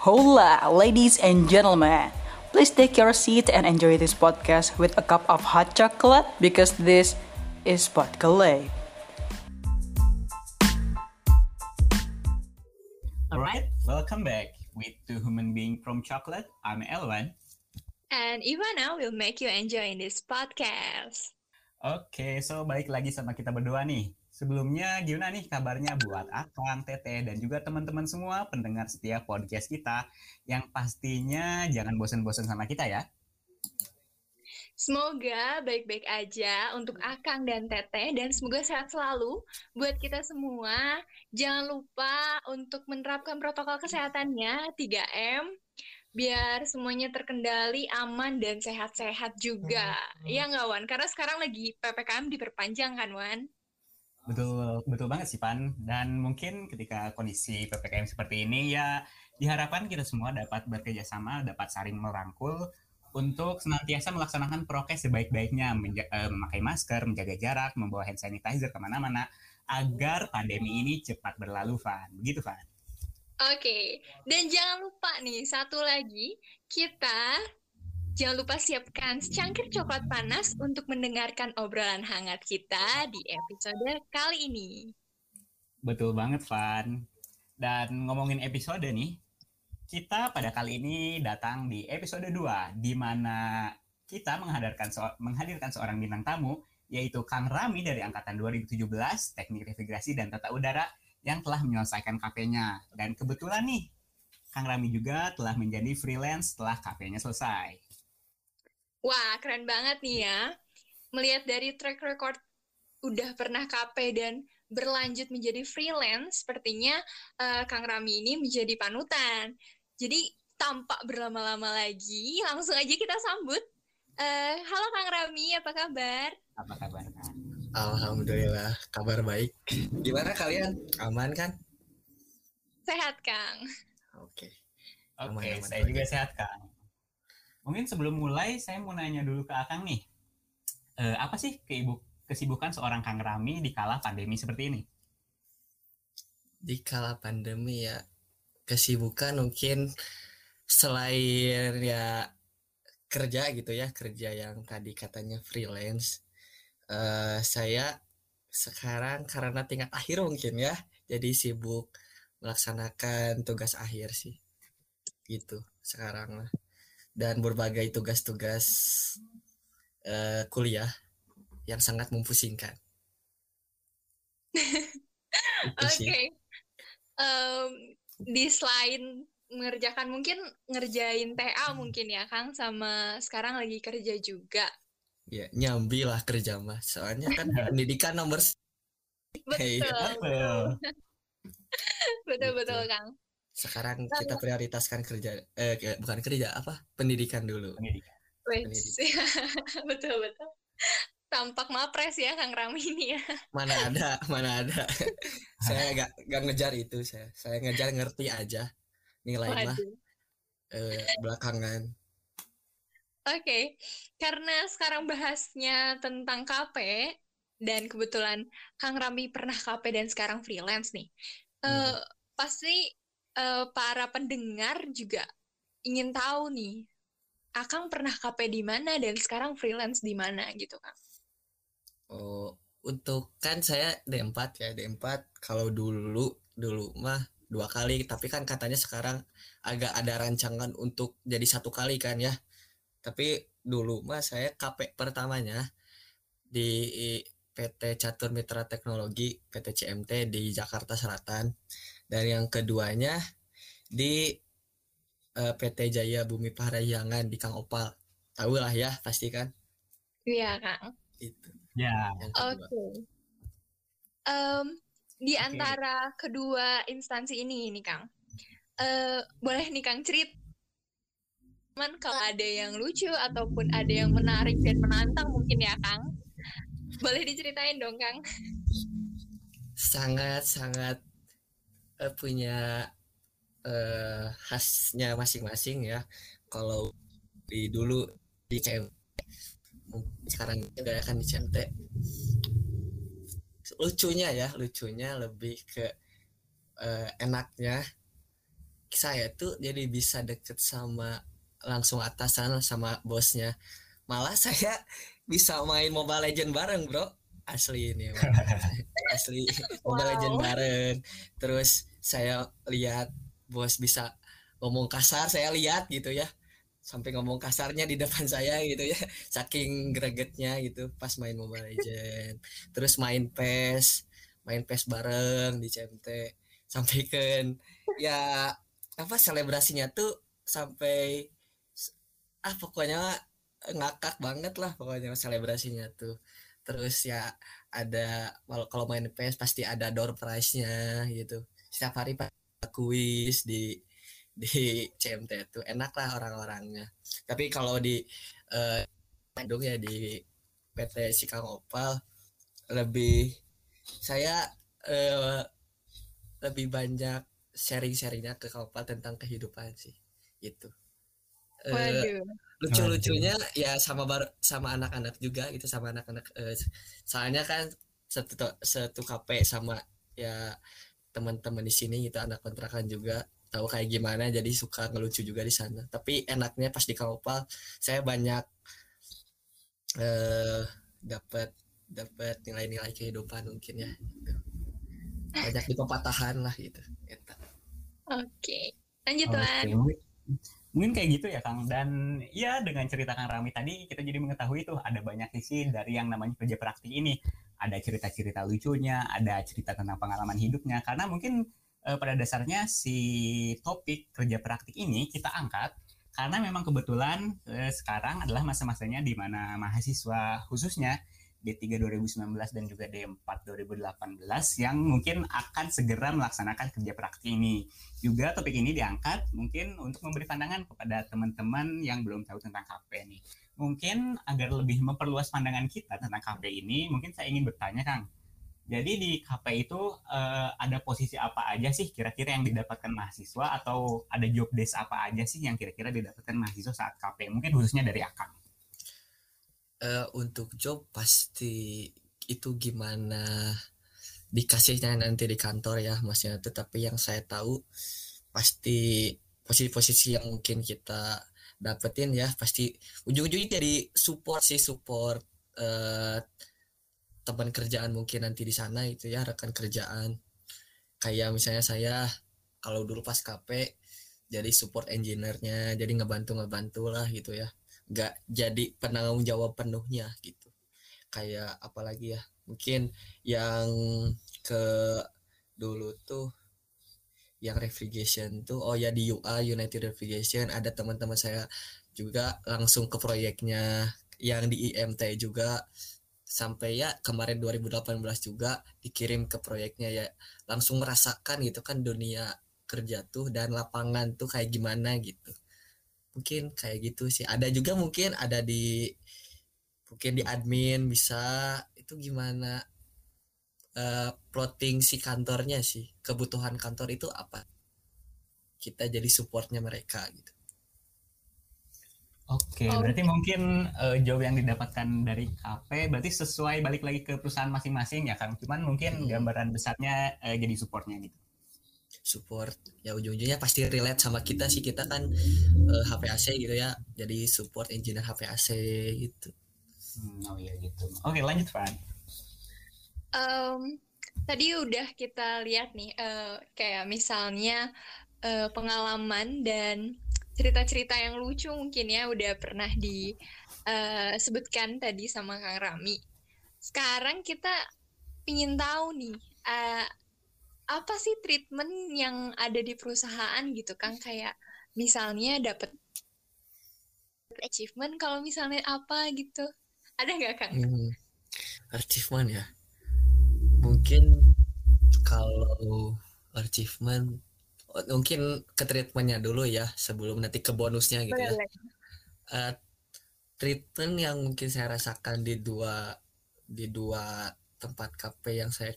Hola, ladies and gentlemen. Please take your seat and enjoy this podcast with a cup of hot chocolate because this is Podcast. Alright, welcome back with Two Human Being from Chocolate. I'm Elwan. And Ivana will make you enjoy in this podcast. Oke, so balik lagi sama kita berdua nih. Sebelumnya gimana nih kabarnya buat Akang, Tete, dan juga teman-teman semua pendengar setiap podcast kita yang pastinya jangan bosan-bosan sama kita ya. Semoga baik-baik aja untuk Akang dan Tete dan semoga sehat selalu buat kita semua. Jangan lupa untuk menerapkan protokol kesehatannya 3M biar semuanya terkendali, aman dan sehat-sehat juga. Iya nggak Wan? Karena sekarang lagi PPKM diperpanjang kan Wan? Betul, betul banget sih Pan. Dan mungkin ketika kondisi PPKM seperti ini ya diharapkan kita semua dapat bekerja sama, dapat saling merangkul untuk senantiasa melaksanakan prokes sebaik-baiknya, eh, memakai masker, menjaga jarak, membawa hand sanitizer ke mana-mana, agar pandemi ini cepat berlalu, Van. Begitu, Van. Oke, dan jangan lupa nih, satu lagi, kita Jangan lupa siapkan secangkir coklat panas untuk mendengarkan obrolan hangat kita di episode kali ini. Betul banget, Van. Dan ngomongin episode nih, kita pada kali ini datang di episode 2, di mana kita menghadirkan, so menghadirkan seorang bintang tamu, yaitu Kang Rami dari Angkatan 2017, Teknik Navigasi dan Tata Udara, yang telah menyelesaikan KP-nya. Dan kebetulan nih, Kang Rami juga telah menjadi freelance setelah KP-nya selesai. Wah, keren banget nih ya. Melihat dari track record udah pernah KP dan berlanjut menjadi freelance, sepertinya uh, Kang Rami ini menjadi panutan. Jadi tampak berlama-lama lagi, langsung aja kita sambut. Uh, halo Kang Rami, apa kabar? Apa kabar Kang? Alhamdulillah, kabar baik. Gimana kalian? Aman kan? Sehat Kang. Oke. Oke, okay, saya juga sehat Kang. Mungkin sebelum mulai saya mau nanya dulu ke Akang nih. Uh, apa sih keibu kesibukan seorang Kang Rami di kala pandemi seperti ini? Di kala pandemi ya kesibukan mungkin selain ya kerja gitu ya kerja yang tadi katanya freelance uh, saya sekarang karena tingkat akhir mungkin ya jadi sibuk melaksanakan tugas akhir sih gitu sekarang lah dan berbagai tugas-tugas uh, kuliah yang sangat mempusingkan. Oke. Okay. Um, di selain mengerjakan mungkin ngerjain TA mungkin ya Kang sama sekarang lagi kerja juga. Ya nyambi lah kerja mah soalnya kan pendidikan nomor betul betul betul betul Kang sekarang kita prioritaskan kerja eh bukan kerja apa? Pendidikan dulu. Pendidikan, pendidikan. betul betul. Tampak mapres ya Kang Rami ini ya. Mana ada mana ada. Saya gak, gak ngejar itu saya saya ngejar ngerti aja. Nilai mah eh, belakangan. Oke okay. karena sekarang bahasnya tentang KP dan kebetulan Kang Rami pernah KP dan sekarang freelance nih. Hmm. uh, pasti uh, para pendengar juga ingin tahu nih, Akang pernah KP di mana dan sekarang freelance di mana gitu Kang? Oh, untuk kan saya D4 ya, D4 kalau dulu dulu mah dua kali, tapi kan katanya sekarang agak ada rancangan untuk jadi satu kali kan ya. Tapi dulu mah saya KP pertamanya di PT Catur Mitra Teknologi PT CMT di Jakarta Selatan dan yang keduanya di uh, eh, PT Jaya Bumi Parahyangan di Kang Opal. Tahu lah ya pasti kan? Iya kang. Itu. Ya. Oke. Okay. um, di okay. antara kedua instansi ini ini kang. Uh, boleh nih kang cerit cuman kalau ada yang lucu ataupun ada yang menarik dan menantang mungkin ya kang. Boleh diceritain dong kang. Sangat sangat uh, punya uh, khasnya masing-masing ya. Kalau di dulu di CMT sekarang udah akan di CMT lucunya ya lucunya lebih ke uh, enaknya saya tuh jadi bisa deket sama langsung atasan sama bosnya. Malah saya bisa main Mobile Legend bareng bro. Asli ini asli Mobile Legend bareng. Terus saya lihat bos bisa ngomong kasar saya lihat gitu ya. Sampai ngomong kasarnya di depan saya gitu ya. Saking gregetnya gitu pas main Mobile Legend. Terus main PES main PES bareng di CMT sampai kan ya apa selebrasinya tuh sampai ah pokoknya ngakak banget lah pokoknya selebrasinya tuh. Terus ya ada kalau main PS pasti ada door prize-nya gitu setiap hari pak kuis di di CMT itu. Enak lah orang-orangnya. Tapi kalau di uh, Bandung ya di PT Sikang Opal lebih saya uh, lebih banyak sharing-sharingnya ke Opal tentang kehidupan sih. Gitu. Waduh. lucu-lucunya ya sama bar sama anak-anak juga gitu sama anak-anak uh, soalnya kan satu satu KP sama ya teman-teman di sini gitu anak kontrakan juga tahu kayak gimana jadi suka ngelucu juga di sana tapi enaknya pas di Kaupal saya banyak eh dapat dapat nilai-nilai kehidupan mungkin ya gitu. banyak di pepatahan lah gitu, gitu. oke okay. lanjut okay mungkin kayak gitu ya Kang dan ya dengan cerita Kang Rami tadi kita jadi mengetahui tuh ada banyak sisi dari yang namanya kerja praktik ini ada cerita-cerita lucunya ada cerita tentang pengalaman hidupnya karena mungkin eh, pada dasarnya si topik kerja praktik ini kita angkat karena memang kebetulan eh, sekarang adalah masa-masanya di mana mahasiswa khususnya D3 2019 dan juga D4 2018 yang mungkin akan segera melaksanakan kerja praktik ini. Juga topik ini diangkat mungkin untuk memberi pandangan kepada teman-teman yang belum tahu tentang KP ini. Mungkin agar lebih memperluas pandangan kita tentang KP ini, mungkin saya ingin bertanya Kang. Jadi di KP itu uh, ada posisi apa aja sih kira-kira yang didapatkan mahasiswa atau ada job desk apa aja sih yang kira-kira didapatkan mahasiswa saat KP? Mungkin khususnya dari Akang uh, untuk job pasti itu gimana dikasihnya nanti di kantor ya maksudnya tetapi yang saya tahu pasti posisi-posisi yang mungkin kita dapetin ya pasti ujung-ujungnya jadi support sih support uh, teman kerjaan mungkin nanti di sana itu ya rekan kerjaan. Kayak misalnya saya kalau dulu pas KP jadi support engineer-nya jadi ngebantu ngebantu lah gitu ya. Nggak jadi penanggung jawab penuhnya gitu. Kayak apalagi ya mungkin yang ke dulu tuh yang refrigeration tuh oh ya di UA United Refrigeration ada teman-teman saya juga langsung ke proyeknya yang di IMT juga. Sampai ya kemarin 2018 juga dikirim ke proyeknya ya. Langsung merasakan gitu kan dunia kerja tuh dan lapangan tuh kayak gimana gitu. Mungkin kayak gitu sih. Ada juga mungkin ada di mungkin di admin bisa. Itu gimana uh, plotting si kantornya sih kebutuhan kantor itu apa? Kita jadi supportnya mereka gitu. Oke, okay, oh. berarti mungkin uh, job yang didapatkan dari KP berarti sesuai balik lagi ke perusahaan masing-masing ya kan? Cuman mungkin hmm. gambaran besarnya uh, jadi supportnya gitu. Support ya ujung-ujungnya pasti relate sama kita sih. Kita kan uh, eh, HPAC gitu ya jadi support engineer HPAC gitu. Hmm, oh iya gitu. Oke lanjut Fan um, tadi udah kita lihat nih uh, kayak misalnya uh, pengalaman dan cerita-cerita yang lucu mungkin ya udah pernah disebutkan uh, tadi sama Kang Rami. Sekarang kita ingin tahu nih uh, apa sih treatment yang ada di perusahaan gitu kan kayak misalnya dapat achievement kalau misalnya apa gitu. Ada nggak kan hmm, achievement ya mungkin kalau achievement mungkin ke treatmentnya dulu ya sebelum nanti ke bonusnya gitu ya. Uh, treatment yang mungkin saya rasakan di dua di dua tempat kafe yang saya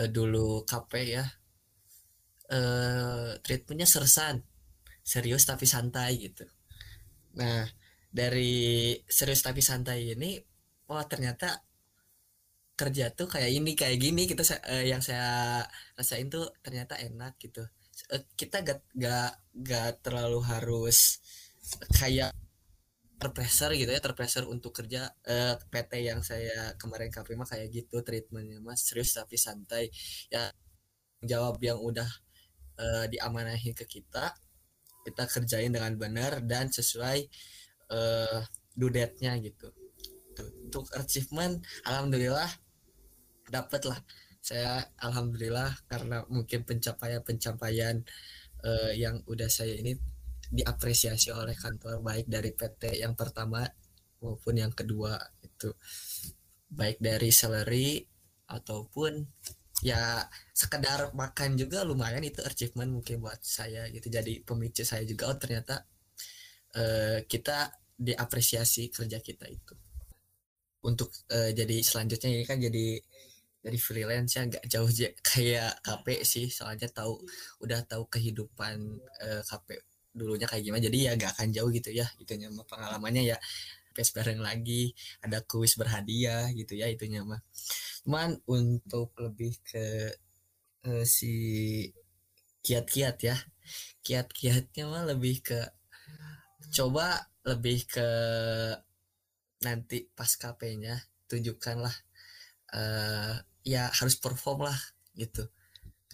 uh, dulu kafe ya uh, treatmentnya sersan serius tapi santai gitu. Nah dari serius tapi santai ini wah ternyata kerja tuh kayak ini kayak gini gitu uh, yang saya rasain tuh ternyata enak gitu. Eh, kita gak gak gak terlalu harus kayak terpressure gitu ya terpressure untuk kerja eh, PT yang saya kemarin KP mah kayak gitu treatmentnya mas. Serius tapi santai. Ya jawab yang udah eh, diamanahin ke kita kita kerjain dengan benar dan sesuai eh, dudetnya gitu. Untuk achievement alhamdulillah dapet lah. Saya alhamdulillah karena mungkin pencapaian pencapaian eh, yang udah saya ini diapresiasi oleh kantor baik dari PT yang pertama maupun yang kedua itu. Baik dari salary ataupun ya sekedar makan juga lumayan itu achievement mungkin buat saya gitu. Jadi pemicu saya juga oh ternyata eh, kita diapresiasi kerja kita itu. Untuk eh, jadi selanjutnya ini kan jadi jadi freelance ya nggak jauh je- kayak KP sih. Soalnya tahu udah tahu kehidupan eh, KP dulunya kayak gimana. Jadi ya gak akan jauh gitu ya itunya mah pengalamannya ya. PES bareng lagi ada kuis berhadiah gitu ya itunya mah. Cuman untuk lebih ke eh, si kiat-kiat ya. Kiat-kiatnya mah lebih ke coba lebih ke nanti pas KP-nya tunjukkanlah eh ya harus perform lah gitu.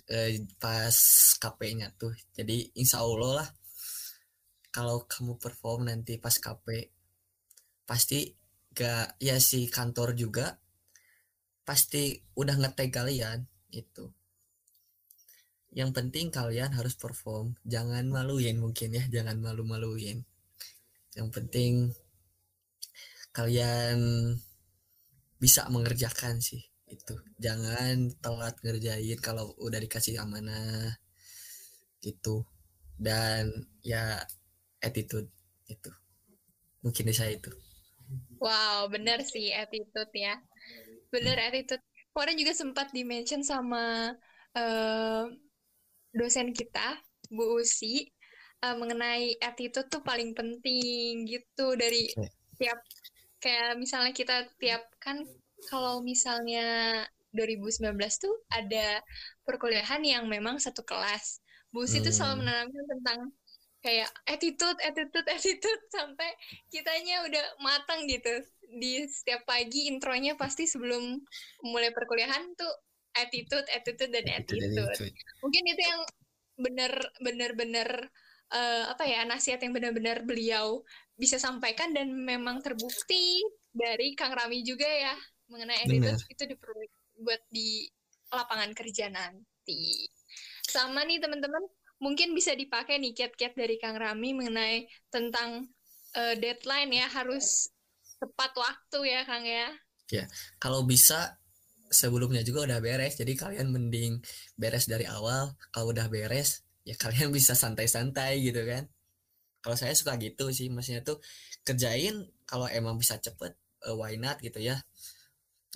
Eh, pas KP-nya tuh jadi insya Allah lah kalau kamu perform nanti pas KP pasti gak ya si kantor juga pasti udah ngetag kalian itu yang penting kalian harus perform jangan maluin mungkin ya jangan malu-maluin. Yang penting kalian bisa mengerjakan sih itu. Jangan telat ngerjain kalau udah dikasih amanah. Gitu. Dan ya attitude. Itu. Mungkin saya itu. Wow, bener sih attitude ya. Bener attitude. Kemarin juga sempat di-mention sama eh, dosen kita, Bu Usi, eh, mengenai attitude tuh paling penting gitu. Dari tiap kayak misalnya kita tiap kan kalau misalnya 2019 tuh ada perkuliahan yang memang satu kelas. Bu Usi tuh selalu Hmm. menanamkan tentang kayak attitude, attitude, attitude sampai kitanya udah matang gitu. Di setiap pagi intronya pasti sebelum mulai perkuliahan tuh attitude, attitude dan attitude. itu. Mungkin itu yang bener bener bener eh, apa ya nasihat yang benar-benar beliau bisa sampaikan dan memang terbukti dari Kang Rami juga ya mengenai attitude itu diperlu buat di lapangan kerja nanti. Sama nih teman-teman, mungkin bisa dipakai nih kiat-kiat dari Kang Rami mengenai tentang eh, deadline ya harus tepat waktu ya Kang ya. kalau bisa sebelumnya juga udah beres jadi kalian mending beres dari awal kalau udah beres ya kalian bisa santai-santai gitu kan kalau saya suka gitu sih maksudnya tuh kerjain kalau emang bisa cepet eh, why not gitu ya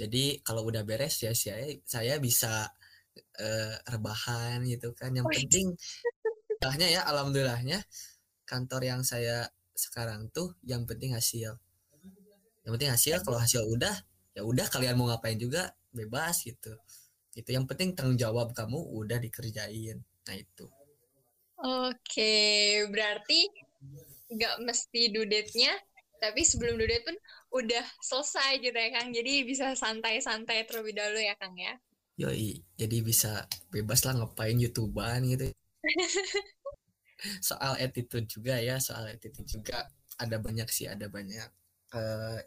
jadi kalau udah beres ya saya saya bisa eh, rebahan gitu kan. Yang penting alhamdulillahnya ya alhamdulillahnya kantor yang saya sekarang tuh yang penting hasil. Yang penting hasil kalau hasil udah ya udah kalian mau ngapain juga bebas gitu. Itu yang penting tanggung jawab kamu udah dikerjain. Nah itu. Oke, berarti nggak mesti due date-nya, tapi sebelum due date pun udah selesai gitu ya Kang. Jadi bisa santai-santai terlebih dahulu ya Kang ya. yoi jadi bisa bebas lah ngapain youtuber gitu soal attitude juga ya soal attitude juga ada banyak sih ada banyak eh,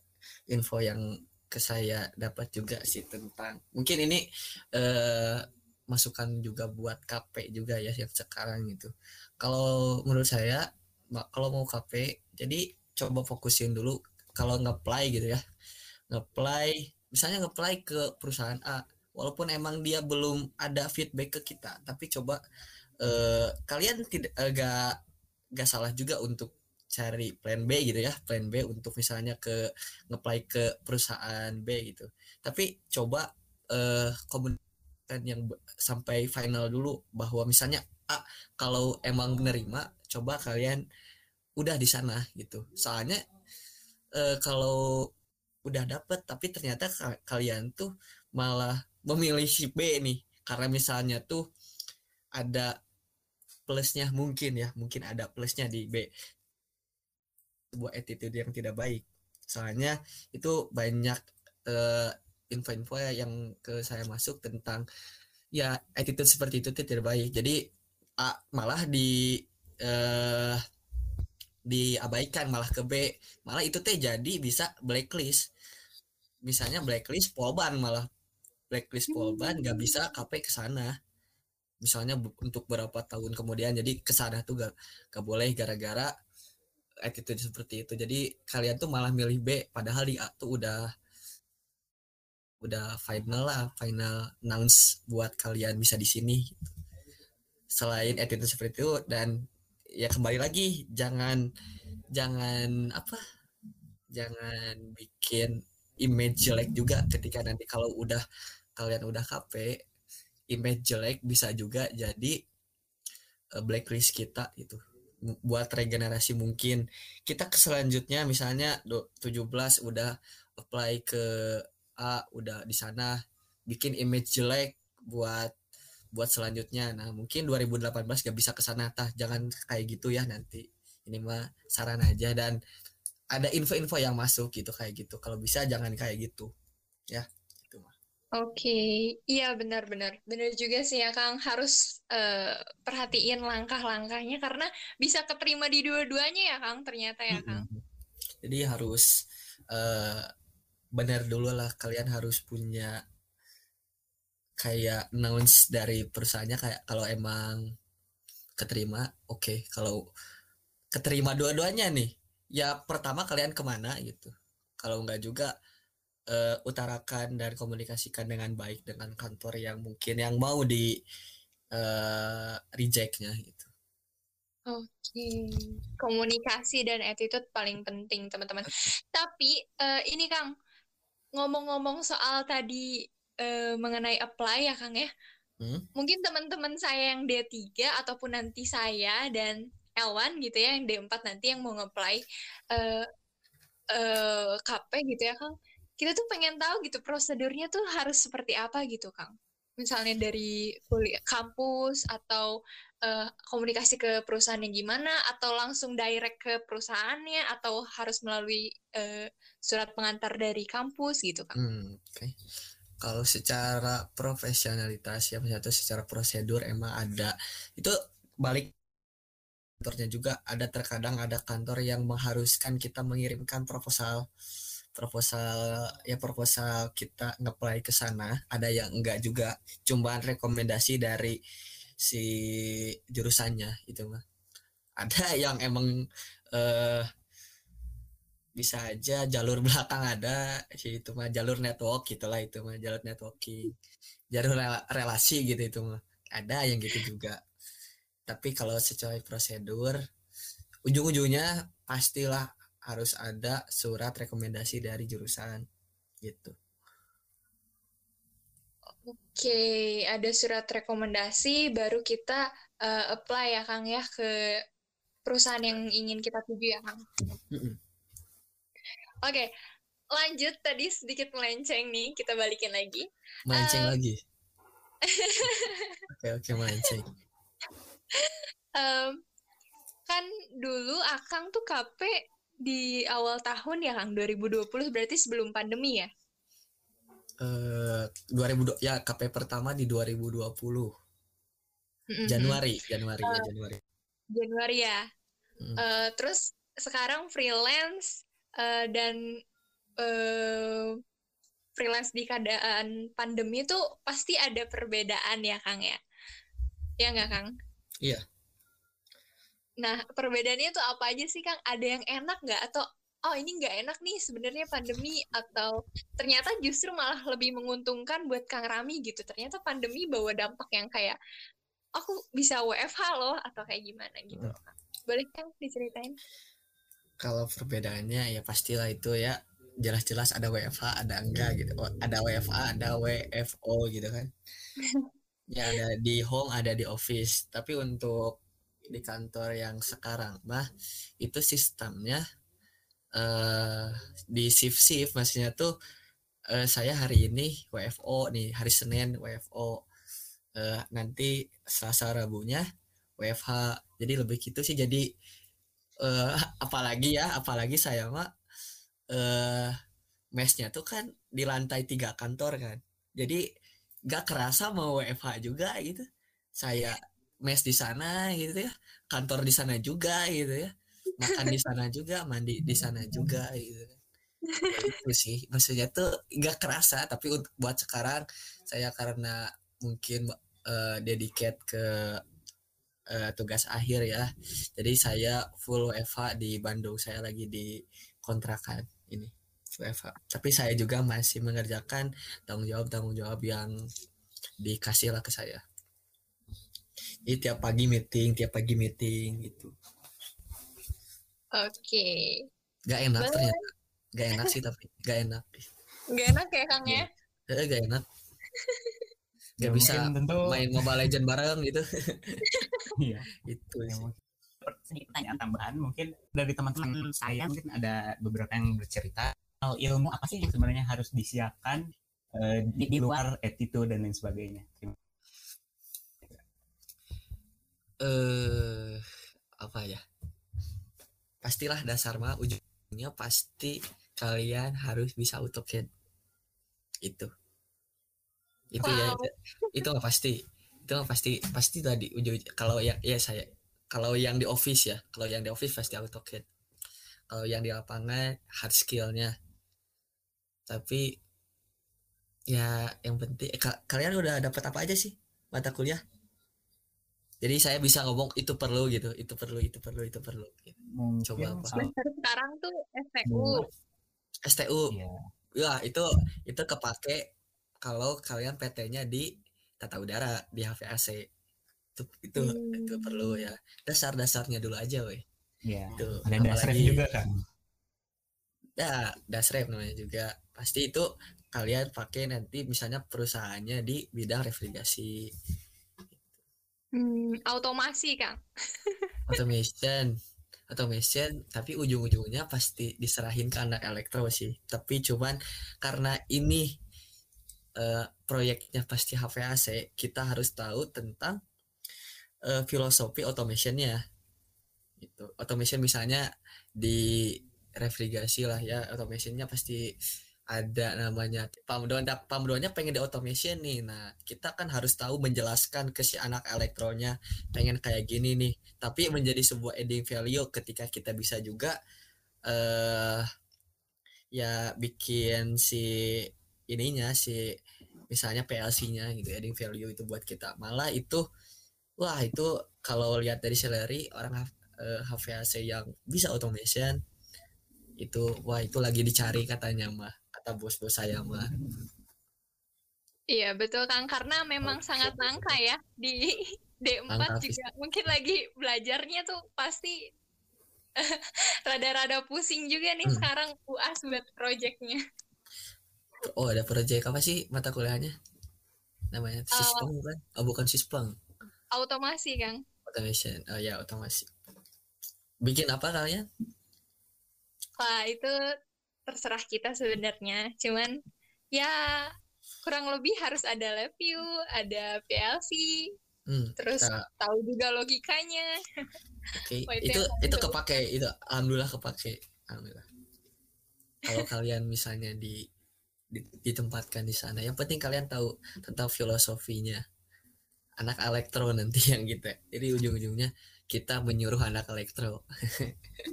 info yang ke saya dapat juga sih tentang mungkin ini eh, masukan juga buat KP juga ya yang sekarang gitu kalau menurut saya kalau mau KP jadi coba fokusin dulu kalau nge-apply gitu ya nge-apply misalnya nge-apply ke perusahaan A walaupun emang dia belum ada feedback ke kita tapi coba eh, kalian tidak eh, gak gak salah juga untuk cari plan B gitu ya plan B untuk misalnya ke ngeplay ke perusahaan B gitu. Tapi coba eh komunikasikan yang sampai final dulu bahwa misalnya A kalau emang nerima coba kalian udah di sana gitu. Soalnya eh, kalau udah dapet tapi ternyata ka- kalian tuh malah memilih si B nih. Karena misalnya tuh ada plusnya mungkin ya mungkin ada plusnya di B. Sebuah attitude yang tidak baik. Soalnya itu banyak uh, info-info yang ke saya masuk tentang ya attitude seperti itu tidak baik. Jadi uh, malah di uh, diabaikan malah ke B. Malah itu teh jadi bisa blacklist. Misalnya blacklist polban malah. Blacklist polban nggak bisa KP ke sana. Misalnya untuk beberapa tahun kemudian jadi ke sana tuh gak, gak boleh gara-gara attitude seperti itu. Jadi kalian tuh malah milih B padahal di A tuh udah udah final lah final announce buat kalian bisa di sini selain attitude seperti itu dan ya kembali lagi jangan jangan apa jangan bikin image jelek juga ketika nanti kalau udah kalian udah KP image jelek bisa juga jadi uh, blacklist kita itu buat regenerasi mungkin. Kita ke selanjutnya misalnya 17 udah apply ke A udah di sana bikin image jelek buat buat selanjutnya. Nah mungkin 2018 gak bisa ke sana. Tah jangan kayak gitu ya nanti. Ini mah saran aja. Dan ada info-info yang masuk gitu kayak gitu. Kalau bisa jangan kayak gitu. Ya itu mah. Oke. Okay. iya benar-benar benar. Juga sih ya Kang. Harus uh, perhatiin langkah-langkahnya karena bisa keterima di dua-duanya ya Kang ternyata ya Kang. Jadi harus uh, benar dulu lah. Kalian harus punya kayak announce dari perusahaannya kayak kalau emang keterima oke okay. kalau keterima dua-duanya nih ya pertama kalian ke mana gitu kalau nggak juga uh, utarakan dan komunikasikan dengan baik dengan kantor yang mungkin yang mau di uh, rejectnya gitu Oke, okay. komunikasi dan attitude paling penting teman-teman. Tapi uh, ini Kang, ngomong-ngomong soal tadi uh, mengenai apply ya Kang ya. Hmm? Mungkin teman-teman saya yang D3 ataupun nanti saya dan L1 gitu ya yang D4 nanti yang mau nge-apply uh, uh, KP gitu ya Kang. Kita tuh pengen tahu gitu prosedurnya tuh harus seperti apa gitu Kang. Misalnya dari kuliah kampus atau uh, komunikasi ke perusahaannya gimana atau langsung direct ke perusahaannya atau harus melalui uh, surat pengantar dari kampus gitu Kang. Hmm, Oke. Okay kalau secara profesionalitas ya misalnya secara prosedur emang ada. Itu balik kantornya juga ada terkadang ada kantor yang mengharuskan kita mengirimkan proposal proposal ya proposal kita ngeplay ke sana. Ada yang enggak juga cuma rekomendasi dari si jurusannya itu mah ada yang emang eh, bisa aja jalur belakang ada sih itu mah jalur network gitulah itu mah jalur networking. Jalur relasi gitu itu mah. Ada yang gitu juga. Tapi kalau secara prosedur ujung-ujungnya pastilah harus ada surat rekomendasi dari jurusan gitu. Oke, ada surat rekomendasi baru kita uh, apply ya Kang ya ke perusahaan yang ingin kita tuju ya Kang. Oke, lanjut tadi sedikit melenceng nih, kita balikin lagi. Melenceng um, lagi. Oke oke melenceng. um, kan dulu Akang tuh KP di awal tahun ya Kang 2020 berarti sebelum pandemi ya? Eh uh, 2000 ya KP pertama di 2020. Mm-hmm. Januari, Januari uh, ya Januari. Januari ya. Mm. Uh, terus sekarang freelance uh, dan uh, freelance di keadaan pandemi itu pasti ada perbedaan ya Kang ya? Ya nggak Kang? Iya. Nah perbedaannya itu apa aja sih Kang? Ada yang enak nggak? Atau oh ini nggak enak nih sebenarnya pandemi atau ternyata justru malah lebih menguntungkan buat Kang Rami gitu. Ternyata pandemi bawa dampak yang kayak aku bisa WFH loh atau kayak gimana gitu hmm. boleh Kang diceritain kalau perbedaannya ya pastilah itu ya jelas-jelas ada WFH ada enggak gitu. Oh, ada WFA ada WFO gitu kan. Ya ada di home ada di office. Tapi untuk di kantor yang sekarang mah itu sistemnya uh, di shift shift maksudnya tuh uh, saya hari ini WFO nih hari Senin WFO uh, nanti Selasa Rabunya WFH jadi lebih gitu sih. Jadi eh apalagi ya apalagi saya mah eh mesnya tuh kan di lantai tiga kantor kan. Jadi gak kerasa mau WFH juga gitu. Saya mes di sana gitu ya kantor di sana juga gitu ya makan di sana juga mandi di sana juga gitu. Ya, itu sih maksudnya tuh gak kerasa tapi untuk buat sekarang saya karena mungkin uh, dedicate ke uh, tugas akhir ya. Jadi saya full WFH di Bandung saya lagi di kontrakan ini WFH tapi saya juga masih mengerjakan tanggung jawab tanggung jawab yang dikasih lah ke saya. Jadi tiap pagi meeting tiap pagi meeting gitu. Oke. gak enak Boleh. ternyata. Gak enak sih tapi gak enak. Gak enak ya Kang ya? Eh, gak enak Ya, gak bisa tentu main Mobile Legend bareng gitu. Iya. Itu Ya, mungkin. Sedikit pertanyaan tambahan mungkin dari teman-teman saya mungkin ada beberapa yang bercerita hal ilmu apa sih yang sebenarnya harus disiapkan eh, di, di luar attitude dan lain sebagainya. Terima eh apa ya? Pastilah dasar mah ujungnya pasti kalian harus bisa AutoCAD itu itu ya Wow. itu, itu mah pasti itu mah pasti pasti tadi ujung kalau yang ya saya kalau yang di office ya kalau yang di office pasti AutoCAD kalau yang di lapangan hard skillnya tapi ya yang penting eh, ka- kalian udah dapat apa aja sih mata kuliah jadi saya bisa ngomong itu perlu gitu itu perlu itu perlu itu perlu gitu. Mungkin Coba apa? sekarang tuh STU. STU Iya. ya itu itu kepake kalau kalian PT-nya di tata udara di HVAC itu itu Hmm. itu perlu ya dasar-dasarnya dulu aja weh Iya. itu Ada apalagi- juga kan. ya dasrep namanya juga pasti itu kalian pakai nanti misalnya perusahaannya di bidang refrigerasi Hmm, automasi Kang. automation automation tapi ujung-ujungnya pasti diserahin ke anak elektro sih tapi cuman karena ini eh, proyeknya pasti HVAC kita harus tahu tentang eh, filosofi automationnya. Itu automation misalnya di refrigerasi lah ya automationnya pasti ada namanya. Pamdoan pamdoannya pengen di automation nih. Nah kita kan harus tahu menjelaskan ke si anak elektronya pengen kayak gini nih. Tapi menjadi sebuah adding value ketika kita bisa juga eh ya bikin si ininya si misalnya PLC-nya gitu adding value itu buat kita. Malah itu wah itu kalau lihat dari salary orang eh, HVAC yang bisa automation itu wah itu lagi dicari katanya mah kata bos-bos saya mah. Iya betul Kang. Karena memang sangat langka ya di D4 Langka, juga. mungkin lagi belajarnya tuh pasti rada-rada pusing juga nih Hmm. sekarang UAS buat projectnya. Oh ada proyek apa sih mata kuliahnya? Namanya Sispeng bukan? Oh bukan Sispeng Automasi Kang. automation. Oh ya otomasi bikin apa kalian? Wah itu terserah kita sebenarnya. Cuman ya kurang lebih harus ada lab view, ada PLC, hmm, terus kita- tahu juga logikanya. oke Wah, itu itu itu kepake itu alhamdulillah kepake alhamdulillah. Kalau kalian misalnya di- ditempatkan di sana yang penting kalian tahu tentang filosofinya anak elektro nanti yang gitu ya. jadi ujung-ujungnya kita menyuruh anak elektro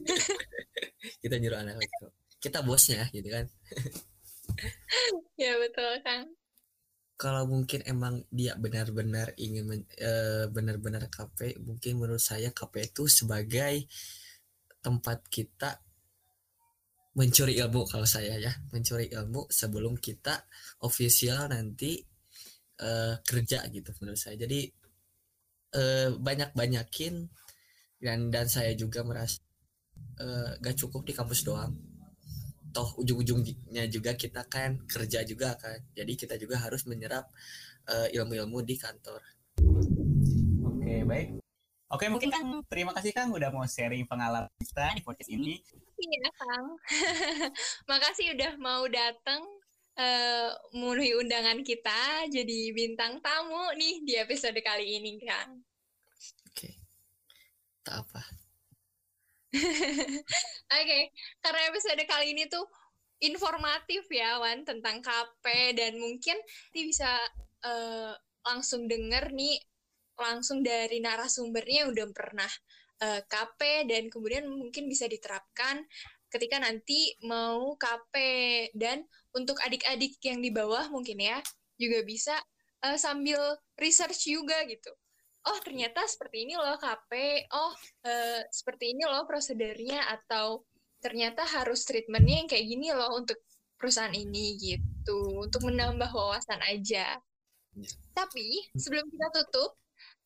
kita nyuruh anak elektro kita bosnya gitu kan Ya betul Kang. kalau mungkin emang dia benar-benar ingin eh, benar-benar KP mungkin menurut saya KP itu sebagai tempat kita mencuri ilmu kalau saya ya. Mencuri ilmu sebelum kita official nanti eh, kerja gitu menurut saya. Jadi eh, banyak-banyakin dan dan saya juga merasa eh, gak cukup di kampus doang. Toh ujung-ujungnya juga kita kan kerja juga kan. Jadi kita juga harus menyerap ilmu-ilmu di kantor. Oke, baik. Oke, mungkin Kang, terima kasih Kang udah mau sharing pengalaman kita di podcast ini. Iya Kang. Makasih udah mau datang eh memenuhi undangan kita jadi bintang tamu nih di episode kali ini Kang. oke atau apa? Oke, karena episode kali ini tuh informatif ya Wan tentang KP dan mungkin nanti bisa uh, langsung denger nih langsung dari narasumbernya yang udah pernah uh, eh, KP dan kemudian mungkin bisa diterapkan ketika nanti mau KP dan untuk adik-adik yang di bawah mungkin ya juga bisa uh, sambil research juga gitu oh ternyata seperti ini loh KP, oh uh, seperti ini loh prosedurnya atau ternyata harus treatmentnya yang kayak gini loh untuk perusahaan ini gitu, untuk menambah wawasan aja. Ya. Tapi sebelum kita tutup,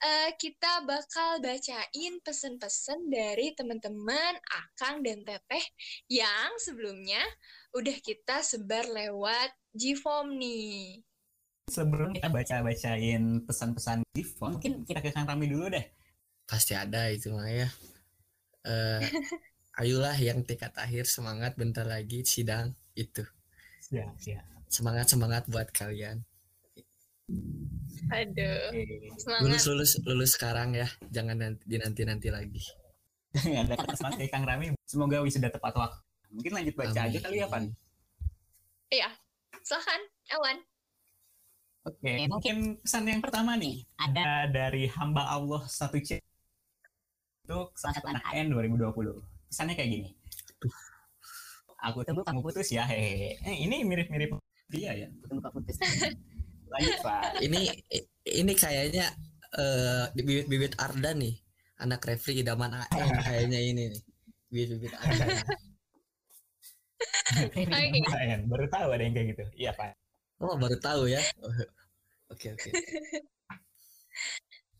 uh, kita bakal bacain pesan-pesan dari teman-teman Akang dan Teteh yang sebelumnya udah kita sebar lewat Gform nih sebelum kita baca-bacain pesan-pesan phone, mungkin kita ke Kang Rami dulu deh. Pasti ada itu mah ya. Uh, ayolah yang tingkat akhir semangat bentar lagi sidang itu. Ya, ya. Semangat semangat buat kalian. Aduh. Semangat. Lulus lulus lulus sekarang ya, jangan nanti nanti nanti lagi. ada kata semangat dari Kang Rami. Semoga wisuda tepat waktu. Mungkin lanjut baca Amin. aja kali ya, Pan. Iya. Silahkan, Awan. Oke, okay, mungkin pesan yang pertama nih ada dari hamba Allah satu C untuk salah satu anak AN 2020. Pesannya kayak gini. Aku tuh kamu putus ya, hehehe. Eh, ini mirip-mirip dia ya. Tunggu putus. Lanjut Pak. Ini ini kayaknya uh, bibit-bibit Arda nih, anak refri idaman AN kayaknya ini nih. Bibit-bibit Arda. okay. Baru tahu ada yang kayak gitu. Iya Pak. Oh baru tahu ya. Oke oke.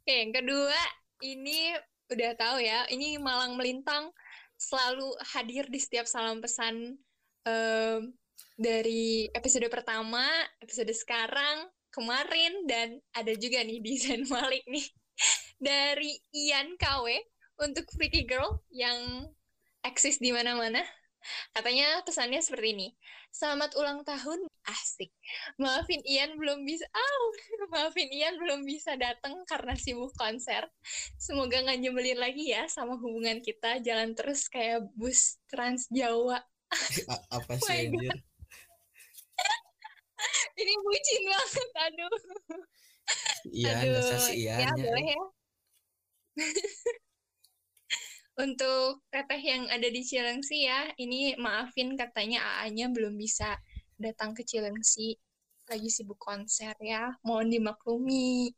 Oke yang kedua ini udah tahu ya. Ini Malang Melintang selalu hadir di setiap salam pesan um, dari episode pertama, episode sekarang, kemarin dan ada juga nih di Zen Malik nih dari Ian KW untuk Freaky Girl yang eksis di mana-mana. Katanya pesannya seperti ini. Selamat ulang tahun asik. Maafin Ian belum bisa, oh, maafin Ian belum bisa datang karena sibuk konser. Semoga nggak nyebelin lagi ya sama hubungan kita. Jalan terus kayak bus Trans Jawa. Apa sih oh anjir? Ini bucin banget, aduh. Ian, aduh, Ian ya, boleh ya. Untuk teteh yang ada di Cilengsi ya, ini maafin katanya AA-nya belum bisa datang ke Cilengsi. Lagi sibuk konser ya mohon dimaklumi.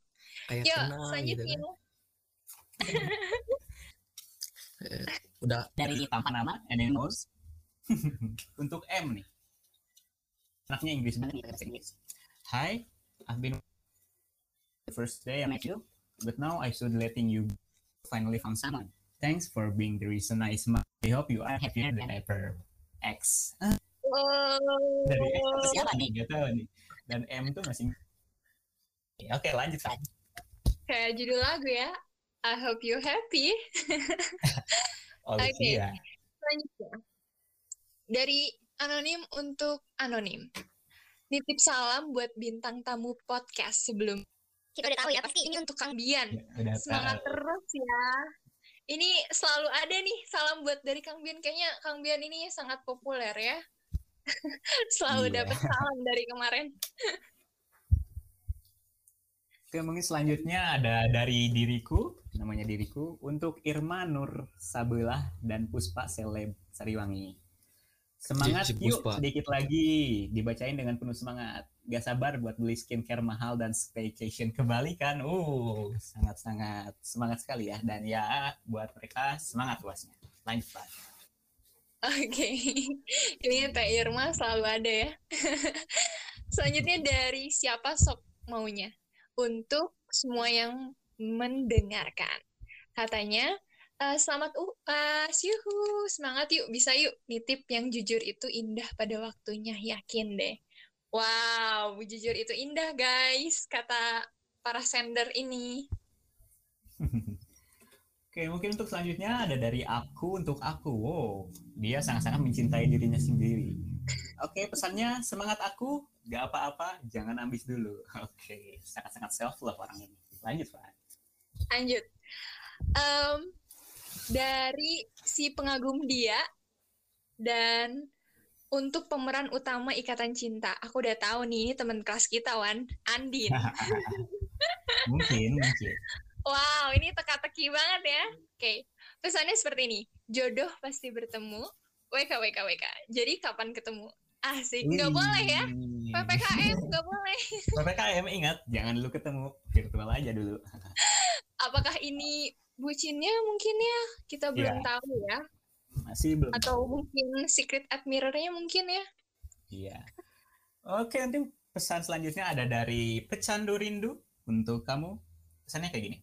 Kayak Yuk, selanjutnya gitu kan. Udah. Dari tampan nama Enenos untuk M nih anaknya Inggris banget kita Inggris. Hi I've been the first day I met you. But now I should letting you finally found someone. Thanks for being the reason I smile. I hope you are happier than ever. X. Dari M siapa nih? Gak tahu nih. Dan M tuh masih oke lanjut kan kayak judul lagu ya. I hope you happy. Oh, oke okay. ya. selanjutnya. Dari anonim untuk anonim nitip salam buat bintang tamu podcast sebelum kita udah tahu ya pasti ini untuk Kang Bian ya, semangat tahu. terus ya ini selalu ada nih salam buat dari Kang Bian kayaknya Kang Bian ini sangat populer ya Selalu iya. dapat salam dari kemarin. Oke, mungkin selanjutnya ada dari diriku, namanya diriku, untuk Irma Nur Sabelah dan Puspa Seleb Sariwangi. Semangat yuk sedikit lagi, dibacain dengan penuh semangat. Gak sabar buat beli skincare mahal dan staycation kembali kan. Uh, sangat-sangat semangat sekali ya. Dan ya buat mereka semangat luasnya. Lanjut Pak. Oke, okay. ini Teh Irma selalu ada ya. Selanjutnya dari siapa sok maunya untuk semua yang mendengarkan. Katanya, uh, selamat UAS, yuhu, semangat yuk, bisa yuk. Nitip yang jujur itu indah pada waktunya, yakin deh. Wow, jujur itu indah guys, kata para sender ini. Oke, mungkin untuk selanjutnya ada dari aku untuk aku. Wow, dia sangat-sangat mencintai dirinya sendiri. Oke, pesannya semangat aku, gak apa-apa, jangan ambis dulu. Oke, sangat-sangat self love orang ini. Lanjut, Pak. Lanjut. Um, dari si pengagum dia dan untuk pemeran utama Ikatan Cinta. Aku udah tahu nih, ini teman kelas kita, Wan. Andin. mungkin, mungkin. Wow, ini teka-teki banget ya. Oke, pesannya seperti ini. Jodoh pasti bertemu. WK, WK, WK. Jadi kapan ketemu? Asik, nggak boleh ya. PPKM nggak boleh. PPKM ingat, jangan dulu ketemu virtual aja dulu. Apakah ini bucinnya mungkin ya? Kita belum Iya. tahu ya. Masih belum. Atau mungkin secret admirer-nya mungkin ya. Iya. Oke, nanti pesan selanjutnya ada dari Pecandu Rindu untuk kamu. Pesannya kayak gini.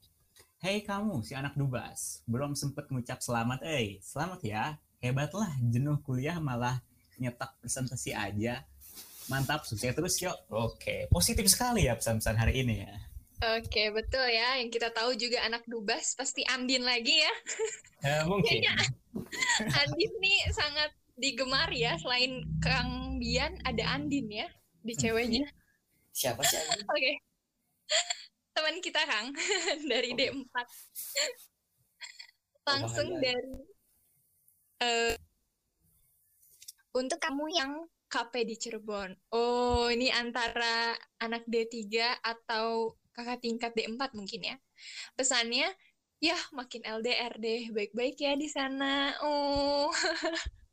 Hei kamu, si anak dubas. Belum sempet ngucap selamat, eh. Selamat ya. Hebatlah, jenuh kuliah malah nyetak presentasi aja. Mantap, sukses terus yuk. Oke, positif sekali ya pesan-pesan hari ini ya. Oke, betul ya. Yang kita tahu juga anak dubas pasti Andin lagi ya. Eh, mungkin. Andin nih sangat digemar ya. Selain Kang Bian ada Andin ya di ceweknya. Siapa sih? Ani? Oke. Teman kita Kang dari Oke. D4. Langsung bahaya. dari eh, untuk kamu yang KP di Cirebon. Oh, ini antara anak D3 atau kakak tingkat D4 mungkin ya. Pesannya, ya makin LDR deh, baik-baik ya di sana. Oh.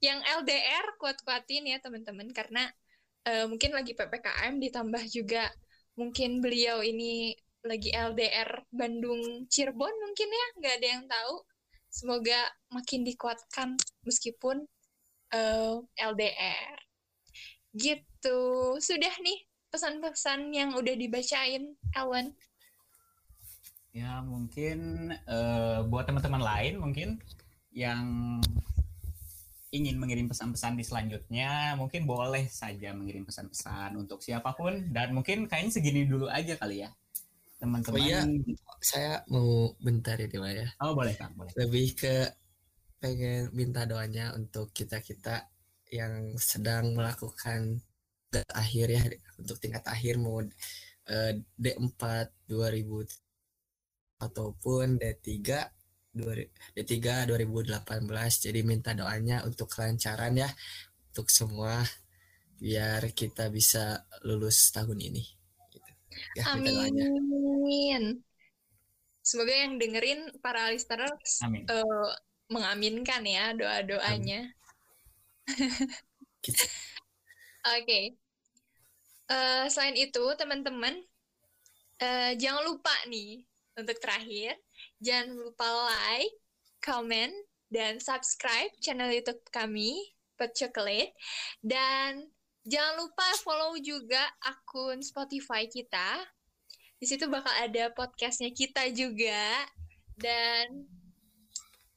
yang LDR kuat-kuatin ya teman-teman karena eh, mungkin lagi PPKM ditambah juga mungkin beliau ini lagi LDR Bandung Cirebon mungkin ya nggak ada yang tahu semoga makin dikuatkan meskipun eh, LDR gitu sudah nih pesan-pesan yang udah dibacain Ellen Ya mungkin eh, buat teman-teman lain mungkin yang ingin mengirim pesan-pesan di selanjutnya mungkin boleh saja mengirim pesan-pesan untuk siapa pun dan mungkin kayaknya segini dulu aja kali ya teman-teman. Oh iya. Saya mau bentar ya Dewa ya. Oh, boleh kang, boleh. Lebih ke pengen minta doanya untuk kita-kita yang sedang melakukan akhir ya untuk tingkat akhir mau eh, D4 2000 ataupun D3 dua- D3 2018 jadi minta doanya untuk kelancaran ya untuk semua biar kita bisa lulus tahun ini gitu. ya doanya amin semoga yang dengerin para listeners Amin. eh, mengaminkan ya doa-doanya Gitu. Oke. Eh, selain itu, teman-teman, eh, jangan lupa nih untuk terakhir, jangan lupa like, comment, dan subscribe channel YouTube kami, Pet Chocolate, dan jangan lupa follow juga akun Spotify kita. Di situ bakal ada podcastnya kita juga, dan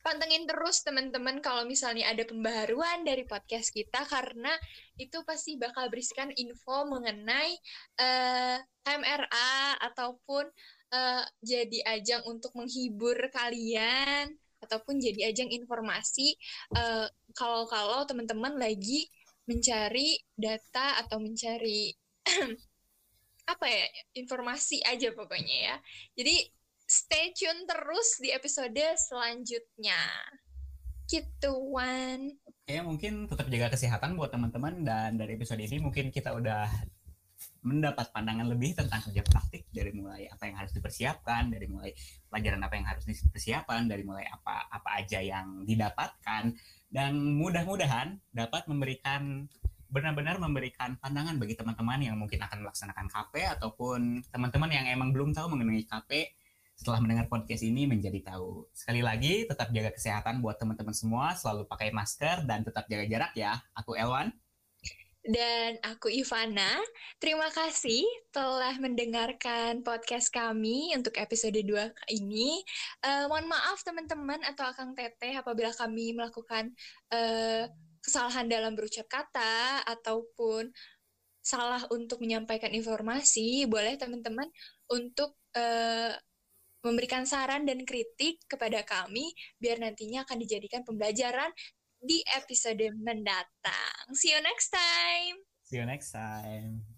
pantengin terus teman-teman kalau misalnya ada pembaharuan dari podcast kita karena itu pasti bakal berisikan info mengenai eh, MRA ataupun eh, jadi ajang untuk menghibur kalian ataupun jadi ajang informasi eh, kalau-kalau teman-teman lagi mencari data atau mencari apa ya informasi aja pokoknya ya. Jadi stay tune terus di episode selanjutnya. Gitu, Wan. Ya mungkin tetap jaga kesehatan buat teman-teman dan dari episode ini mungkin kita udah mendapat pandangan lebih tentang kerja praktik dari mulai apa yang harus dipersiapkan, dari mulai pelajaran apa yang harus dipersiapkan, dari mulai apa apa aja yang didapatkan dan mudah-mudahan dapat memberikan benar-benar memberikan pandangan bagi teman-teman yang mungkin akan melaksanakan KP ataupun teman-teman yang emang belum tahu mengenai KP setelah mendengar podcast ini menjadi tahu. Sekali lagi tetap jaga kesehatan buat teman-teman semua, selalu pakai masker dan tetap jaga jarak ya. Aku Elwan. Dan aku Ivana. Terima kasih telah mendengarkan podcast kami untuk episode 2 ini. Eh, mohon maaf teman-teman atau Akang Teteh apabila kami melakukan eh, kesalahan dalam berucap kata ataupun salah untuk menyampaikan informasi, boleh teman-teman untuk eh, memberikan saran dan kritik kepada kami biar nantinya akan dijadikan pembelajaran di episode mendatang. See you next time. See you next time.